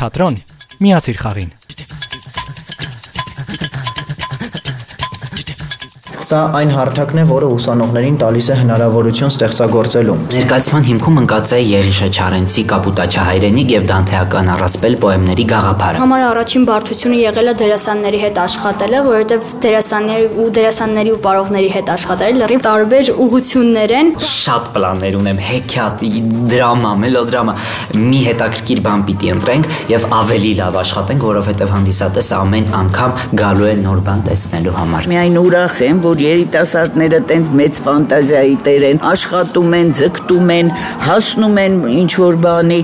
Թատրոն միացիր խաղին։ Սա այն հարթակն է, որը ուսանողներին տալիս է հնարավորություն ստեղծագործելու։ Ներկայացման հիմքում ընկած է Եղիշե Չարենցի Կապուտաչա հայրենիք եւ Դանթեական առասպել պոեմների գաղափարը։ Համար առաջին բարդությունը եղել է դերասանների հետ աշխատելը, որովհետեւ դերասանների ու դերասանների ու պարողների հետ աշխատելը լրիվ տարբեր ուղություններ են։ Շատ պլաններ ունեմ, հեքիաթ, դրամա, մելոդրամա։ Մի հետաքրքիր բան պիտի ընտրենք եւ ավելի լավ աշխատենք, որովհետեւ հանդիսատեսը ամեն անգամ գալու է նոր բան տեսնելու համար։ Միայն ուրախ եմ, որ երիտասարդները տենց մեծ ֆանտազիայի տեր են, աշխատում են, ձգտում են, հասնում են ինչ որ բանի։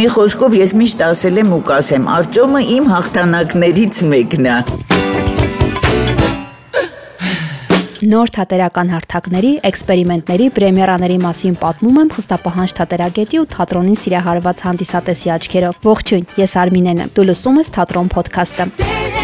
Մի խոսքով ես միշտ ասել եմ ու կասեմ, Արտյոմը իմ հաղթանակներից մեկն է։ Նոր թատերական հարթակների, էքսպերիմենտների, պրեմիերաների մասին պատմում եմ խստապահանջ թատերագետի ու թատրոնին սիրահարված հանդիսատեսի աչքերով։ Ողջույն, ես Արմինեն եմ։ Դու լսում ես Թատրոն ոդքասթը։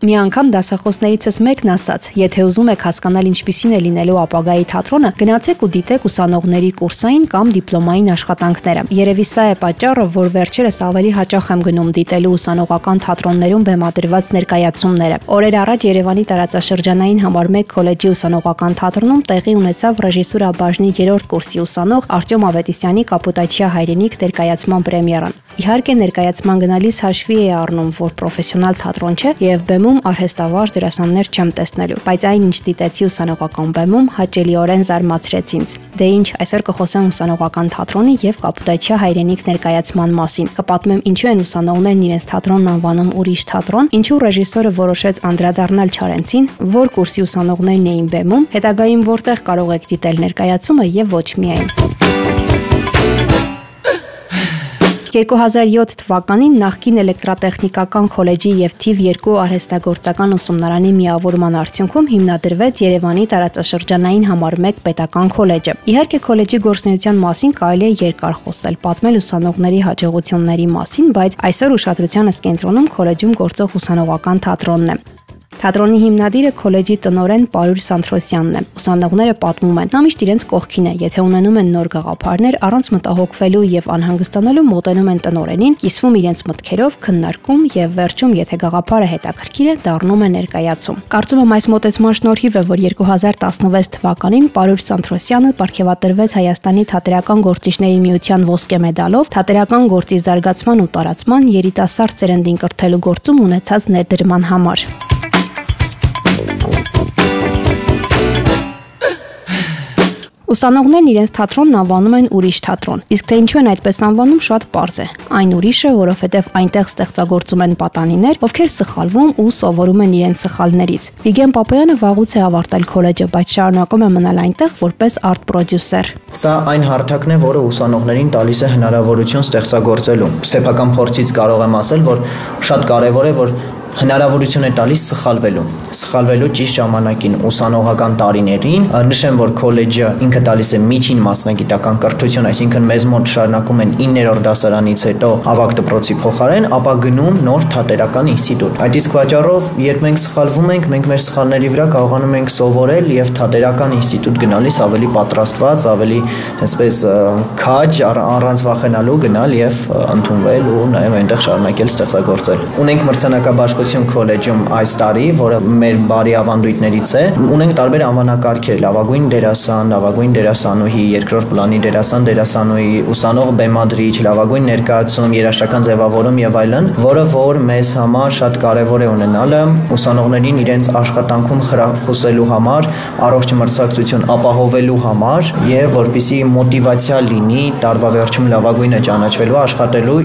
Մի անգամ դասախոսներիցս մեկն ասաց. «Եթե ուզում եք հասկանալ ինչպիսին է լինելու ապագայի թատրոնը, գնացեք ու դիտեք ուսանողների կուրսային կամ դիպլոմային աշխատանքները»։ Երևի սա է պատճառը, որ վերջերս ավելի հաճախ եմ գնում դիտելու ուսանողական թատրոններում բեմադրված ներկայացումները։ Օրեր առաջ Երևանի տարածաշրջանային համար 1 քոլեջի ուսանողական թատրոնում տեղի ունեցավ ռեժիսուրա բաժնի 3-րդ կուրսի ուսանող Արտյոմ Ավետիսյանի Կապուտաչիա հայրենիք ներկայացման պրեմիերան։ Իհարկե ներկայացման գնալիս հաշվի է առնում, որ պրոֆեսիոնալ թատրոն չէ եւ բեմում բեմում արհեստավար դերասաններ չեմ տեսնելու, բայց այն ինչ դիտեցի ուսանողական բեմում հաճելիորեն զարմացրեց ինձ։ Դե ինչ, այսօր կխոսեմ ուսանողական թատրոնի եւ Կապուտաչիա հայրենիք ներկայացման մասին։ Կպատմեմ ինչու են ուսանողներն իրենց թատրոնն անվանում ուրիշ թատրոն, ինչու ռեժիսորը որոշեց անդրադառնալ Չարենցին, որ կուրսի ուսանողներն էին բեմում, հետագայում որտեղ կարող եք դիտել ներկայացումը եւ ոչ միայն։ 2007 թվականին նախկին էլեկտրատեխնիկական քոլեջի եւ թիվ 2 արհեստագործական ուսումնարանի միավորման արդյունքում հիմնադրվեց Երևանի տարածաշրջանային համար 1 պետական քոլեջը։ Իհարկե քոլեջի գործունեության մասին կարելի է երկար խոսել, պատմել ուսանողների հաջողությունների մասին, բայց այսօր ուշադրությանս կենտրոնում քոլեջում գործող ուսանողական թատրոնն է։ Թատրոնի հիմնադիրը քոլեջի տնորեն Պարուր Սանթրոսյանն է։ Ուսանողները պատմում են, նա միշտ իրենց կողքին է, եթե ունենում են նոր գաղափարներ, առանց մտահոգվելու եւ անհանգստանալու մոտենում են տնորենին, կիսվում իրենց մտքերով, քննարկում եւ վերջում, եթե գաղափարը հետաքրքիր է, դառնում է ներկայացում։ Կարծում եմ այս մոտեցման շնորհիվ է, որ 2016 թվականին Պարուր Սանթրոսյանը ապարգևատրվեց Հայաստանի թատերական գործիչների միության ոսկե մեդալով թատերական գործի զարգացման ու տարածման երիտասարդ ծերնդին կրթելու գործում ունեցած ներդրման համար։ Ուսանողներն իրենց թատրոնն անվանում են ուրիշ թատրոն։ Իսկ թե ինչու են այդպես անվանում, շատ པարզ է։ Այն ուրիշ է, որովհետև այնտեղ ստեղծագործում են պատանիներ, ովքեր սխալվում ու սովորում են իրենց սխալներից։ Վիգեն Պապոյանը վաղուց է ավարտել քոլեջը, բայց շարունակում է մնալ այնտեղ որպես արտ պրոդյուսեր։ Սա այն հարթակն է, որը ուսանողներին տալիս է հնարավորություն ստեղծագործելու։ Սեփական փորձից կարող եմ ասել, որ շատ կարևոր է, որ հնարավորություն է տալիս սխալվելու։ Սխալվելու ճիշտ ժամանակին ուսանողական տարիներին նշեմ, որ քոլեջը ինքը տալիս է միջին մասնագիտական կրթություն, այսինքն մեզ մոտ շարունակում են 9-րդ դասարանից հետո ավագ դպրոցի փոխարեն, ապա գնում նոր թատերական ինստիտուտ։ Այդ իսկ պատճառով, երբ մենք սխալվում ենք, մենք մեր սխալների վրա կարողանում ենք սովորել եւ թատերական ինստիտուտ գնալիս ավելի պատրաստված, ավելի այսպես քաջ առանց վախենալու գնալ եւ ընդունվել ու նաեւ այնտեղ շարունակել ստեղծագործել։ Ունենք մրցանակաբաշխ Հեղափոխություն քոլեջում այս տարի, որը մեր բարի ավանդույթներից է, ունենք տարբեր անվանակարգեր՝ լավագույն դերասան, լավագույն դերասանուհի, երկրորդ պլանի դերասան, դերասանուհի, ուսանող բեմադրիչ, լավագույն ներկայացում, երաժշտական ձևավորում եւ այլն, որը որ մեզ համար շատ կարեւոր է ունենալը ուսանողներին իրենց աշխատանքում խրախուսելու համար, առողջ մրցակցություն ապահովելու համար եւ որպիսի մոտիվացիա լինի տարվա վերջում լավագույնը ճանաչվելու աշխատելու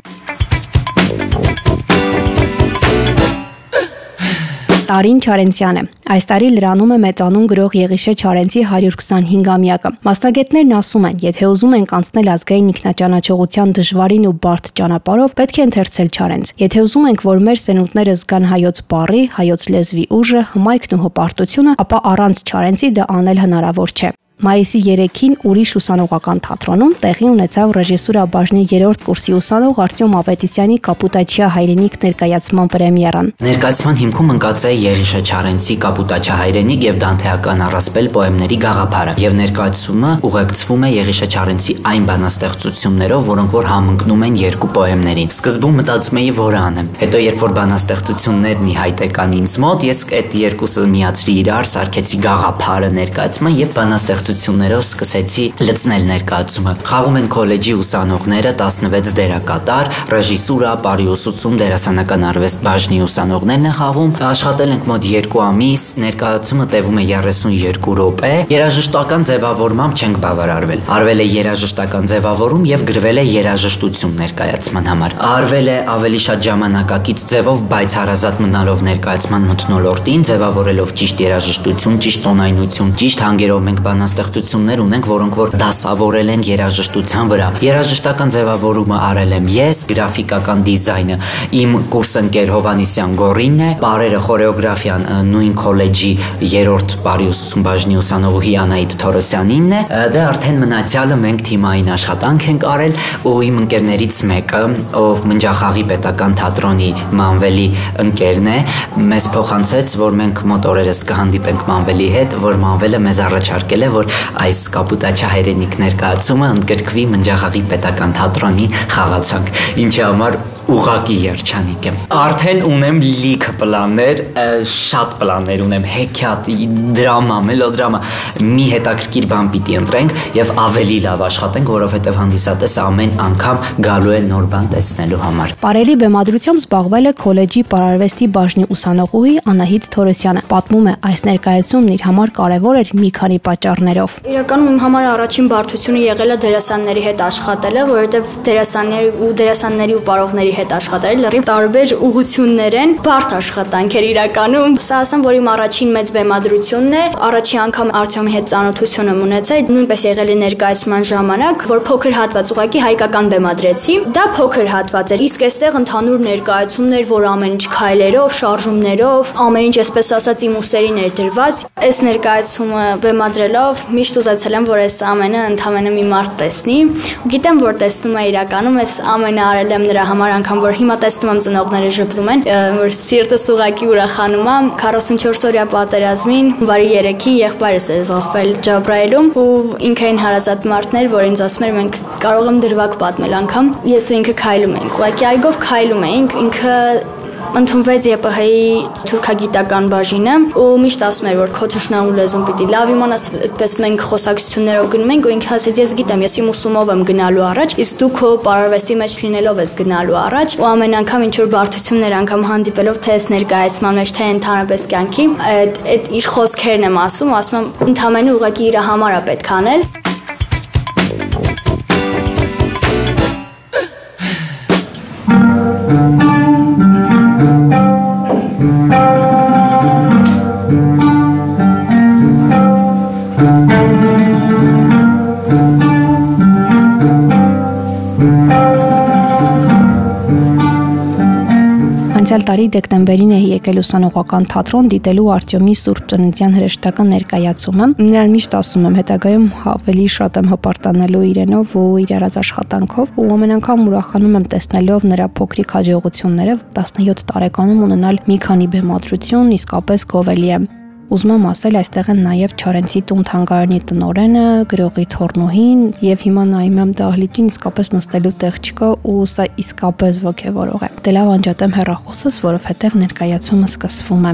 Տարին Չարենցյանը։ Այս տարի լրանում է մեծանուն գրող Եղիշե Չարենցի 125-ամյակը։ Մասնագետներն ասում են, եթե ուզում ենք անցնել ազգային ինքնաճանաչողության դժվարին ու բարդ ճանապարհով, պետք է ընթերցել Չարենց։ Եթե ուզում ենք, որ մեր սենունդները զգան հայոց բարի, հայոց լեզվի ուժը, հմայքն ու հպարտությունը, ապա առանց Չարենցի դա անել հնարավոր չէ։ Մայիսի 3-ին ուրիշ ուսանողական թատրոնում տեղի ունեցավ ռեժիսուրա բաժնի 3-րդ կուրսի ուսանող Արտյոմ Ավետիսյանի Կապուտաչիա հայրենիք ներկայացման պրեմիերան։ Ներկայացման հիմքում ընկած է Եղիշե Չարենցի Կապուտաչիա հայրենիք եւ Դանթեական առասպել պոեմների գաղափարը եւ ներկայացումը ուղեկցվում է Եղիշե Չարենցի այն բանաստեղծություններով, որոնք որ համընկնում են երկու պոեմներին։ Սկզբում մտածում էի, որ անեմ։ Հետո երբ որ բանաստեղծություններն ի հայտ եկան ինձ մոտ, ես այդ երկուսը միացրի իրար, սարքեցի գաղափարը ներկայացման եւ բանաստեղծ ստեղծություններով սկսեցի լցնել ներկայացումը։ Խաղում են քոլեջի ուսանողները 16 դերակատար, ռեժիսուրա, բարիուսուցում, դերասանական արվեստ բաժնի ուսանողներն են խաղում։ Աշխատել ենք մոտ 2 ամիս, ներկայացումը տևում է 32 րոպե։ Երաժշտական ձևավորմամբ չենք բավարարվել։ Արվել է երաժշտական ձևավորում եւ գրվել է երաժշտություն ներկայացման համար։ Արվել է ավելի շատ ժամանակակից ձևով, բայց հարազատ մնալով ներկայացման մթնոլորտին, ձևավորելով ճիշտ երաժշտություն, ճիշտ տոնայնություն, ճիշտ հանգերով մենք բանաս ստեղծություններ ունենք, որոնք որ դասավորել են երաժշտության վրա։ Երաժշտական ձևավորումը արել եմ ես, գրաֆիկական դիզայնը իմ կուրսընկեր Հովանիսյան Գորինն է, բարերը խորեոգրաֆիան նույն քոլեջի երրորդ բարի ուսուցում բաժնի ուսանողուհի Անահիտ Թորոսյանինն է։ Դե արդեն մնացյալը մենք թիմային աշխատանք ենք արել ու իմ ընկերներից մեկը, ով Մնջախաղի պետական թատրոնի Մանվելի ընկերն է, մեզ փոխանցեց, որ մենք մոտ օրերս կհանդիպենք Մանվելի հետ, որ Մանվելը մեզ առաջարկել է, որ որ այս կապուտաչա հայրենիք ներկայացումը ընդգրկվի Մնջախաղի պետական թատրոնի խաղացանք, ինչի համար ուղակի երջանիկ եմ։ Արդեն ունեմ լիքը պլաններ, շատ պլաններ ունեմ, հեքիաթ, դրամա, մելոդրամա, մի հետաքրքիր բան պիտի ընտրենք եւ ավելի լավ աշխատենք, որովհետեւ հանդիսատեսը ամեն անգամ գալու է նոր բան տեսնելու համար։ Պարելի բեմադրությամբ զբաղվել է քոլեջի պարարվեստի բաժնի ուսանողուհի Անահիտ Թորոսյանը։ Պատմում է, այս ներկայացումն իր համար կարևոր էր մի քանի պատճառներով։ Իրականում իմ համար առաջին բարդությունը եղել է դերասանների հետ աշխատելը, որովհետեւ դերասանների ու դերասանների ու պարողների հետ աշխատել, լրիվ տարբեր ուղություններ են, բարդ աշխատանք էր իրականում։ Սա ասեմ, որ իմ առաջին մեծ բեմադրությունն է, առաջի անգամ Արտյոմի հետ ծանոթություն եմ ունեցել, նույնպես եղել է ներկայացման ժամանակ, որ փոքր հատված ուղակի հայկական բեմադրեցի։ Դա փոքր հատված էր, իսկ այստեղ ընդհանուր ներկայացումներ, որ ամեն ինչ քայլերով, շարժումներով, ամեն ինչ այսպես ասած իմ ուսերին էր դրված։ Այս ներկայացումը բեմադրելով միշտ ուզեցել եմ, որ այս ամենը ընդհանրապես մի մարդ տեսնի։ Գիտեմ, որ տեսնում է իրականում, այս ամենը արել եմ նրա համար անգամ որ հիմա տեսնում եմ ծնողները ժպտում են, որ սիրտս ուղակի ուրախանում է 44 օրյա պատերազմին, բարի երեքի եղբայրս է զոհվել Ջաբրայելում ու ինքը այն հարազատ մարդներ, որ ինձ ասում էր մենք կարող եմ դրվակ պատմել անգամ։ Ես ու ինքը քայլում ենք։ Ուղղակի այգով քայլում ենք, ինքը ընդունվեց ԵՊՀ-ի թուրքագիտական բաժինը ու միշտ ասում էր որ քո թշնամու լեզուն պիտի լավ իմանաս այդպես մենք խոսակցություններով գնում ենք ու ինքը ասեց ես գիտեմ ես իմ ուսումով եմ գնալու առաջ իսկ դու քո պարարվեստի մեջ լինելով ես գնալու առաջ ու ամեն անգամ ինչ որ բարդություններ անգամ հանդիպելով թե ես ներկայացման մեջ թե ընդհանրապես կյանքի այդ այդ իր խոսքերն եմ ասում ասում եմ ընդամենը ուղղակի իր համար է պետք անել Անցյալ տարի դեկտեմբերին է եկել ուսանողական թատրոն դիտելու Արտյոմի Սուրբ Ծննդյան հրեշտական ներկայացումը։ Նրան միշտ ասում եմ, հետագայում ավելի շատ եմ հպարտանալու իրենով ու իր արած աշխատանքով ու ամեն անգամ ուրախանում եմ տեսնելով նրա փոքրիկ հաջողությունները 17 տարեկանում ունենալ մի քանի բեմադրություն իսկապես գովելի է։ Ուզում եմ ասել, այստեղ են նաև Չարենցի տուն թանգարանի տնորենը, գրողի թորնուհին եւ հիմա նայում եմ դահլիճին իսկապես նստելու տեղ չկա ու սա իսկապես ոգևորող է։ Դե լավ անջատեմ հեռախոսս, որովհետեւ ներկայացումը սկսվում է։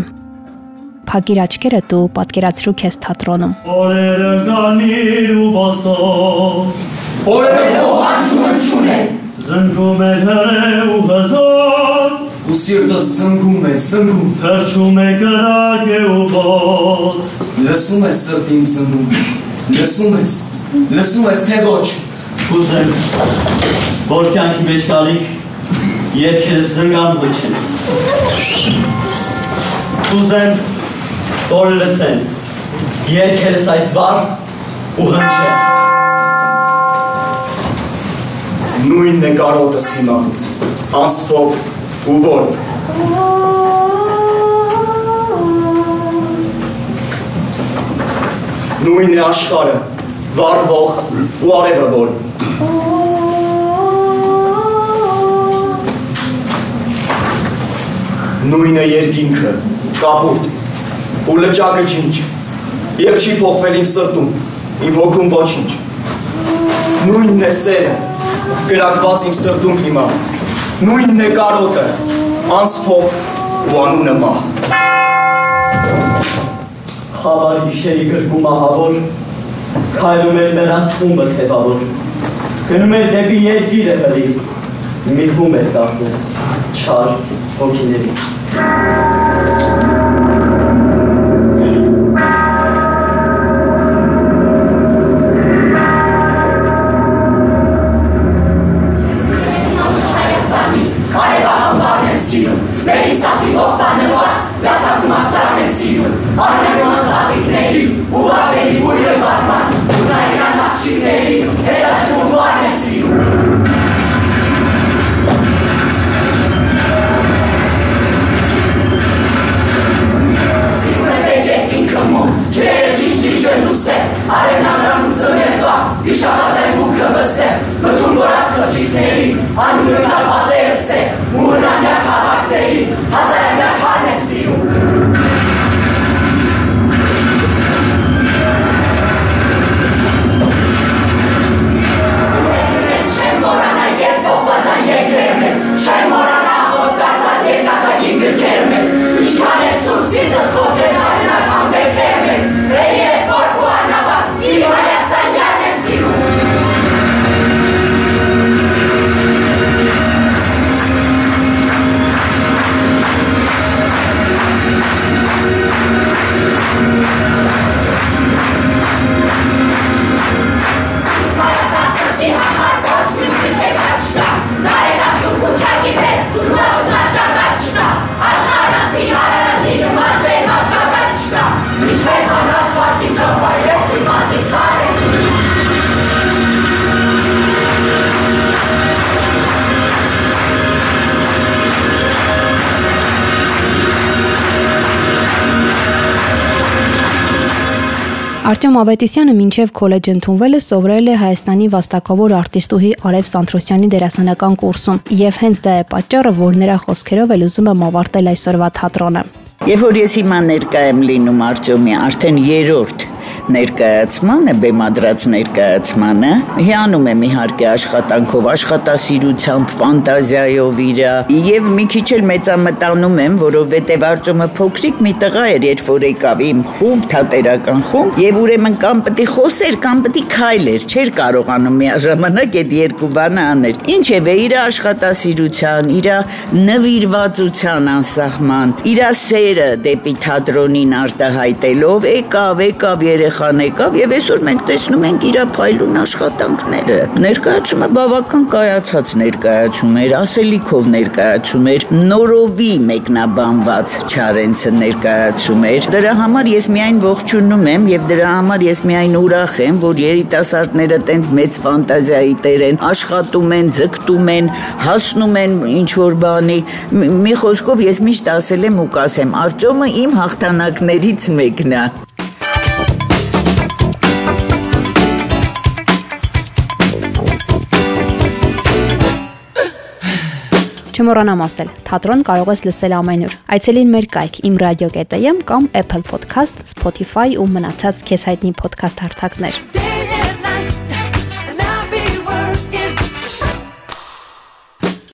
Փակիր աչքերը դու պատկերացրու քեզ թատրոնում։ Օրերը գանիր ու բասով Օրերը հողանջում չունեն Զնգում է հրե ու հզոր ու սիրտը զնգում է, զնգում Հրճում է կրակ է ու բոց Լսում ես սրտին զնգում Լսում ես, լսում ես թե ոչ Կուզեմ, որ կյանքի մեջ գալիք երկերը զնգան ոչեն Կուզեմ, որ լսեն երկերս այս վար ու հնչեն Նույնն է կարոտս հիմա Անսփոփ ու որ Նույնն է աշխարը, վառվող ու արևը որ։ Նույնն է երկինքը, կապուտ, ու լճակը ջինջ, եւ չի փոխվել իմ սրտում, իմ հոգում ոչինչ։ Նույնն է սերը, գրակված իմ սրտում հիմա, նույնն է կարոտը, անսփոփ ու անունը մահ։ Խավար գիշերի գրկում ահավոր, քայլում էր նրանց խումբը թևավոր, գնում էր դեպի երկիրը հրի, միխում էր կարծես, չար հոգիների։ Արտյոմ Ավետիսյանը մինչև քոլեջ ընդունվելը սովորել է Հայաստանի վաստակավոր արտիստուհի Արև Սանթրոսյանի դերասանական կուրսում, եւ հենց դա է պատճառը, որ նրա խոսքերով էլ ուզում եմ ավարտել այսօրվա թատրոնը։ Երբ որ ես հիմա ներկա եմ լինում Արտյոմի արդեն երրորդ ներկայացմանը, բեմադրած ներկայացմանը, հիանում եմ իհարկե աշխատանքով, աշխատասիրությամբ, ֆանտազիայով իրա, եւ մի քիչ էլ մեծամտանում եմ, որովհետեւ Արտյոմը փոքրիկ մի տղա էր, երբ որ եկավ իմ խումբ, թատերական խումբ, եւ ուրեմն կամ պետք է խոսեր, կամ պետք է քայլեր, չէր կարողանում միաժամանակ այդ երկու բանը անել։ Ինչևէ, իր աշխատասիրության, իր նվիրվածության անսահման, իր սերը դեպի թատրոնին արտահայտելով եկավ, եկավ երեխան եկավ եւ այսօր մենք տեսնում ենք իր փայլուն աշխատանքները։ Ներկայացումը բավական կայացած ներկայացում էր, ասելիքով ներկայացում էր, նորովի մեկնաբանված Չարենցը ներկայացում էր։ Դրա համար ես միայն ողջունում եմ եւ դրա համար ես միայն ուրախ եմ, որ երիտասարդները տենց մեծ ֆանտազիայի տեր են, աշխատում են, ձգտում են, հասնում են ինչ որ բանի։ Մի խոսքով ես միշտ ասել եմ ու կասեմ, Արտյոմը իմ հաղթանակներից մեկն է։ Չմոռանամ ասել, թատրոն կարող ես լսել ամենուր։ Այցելին մեր կայք imradio.am կամ Apple Podcast, Spotify ու մնացած քեզ հայտնի podcast հարթակներ։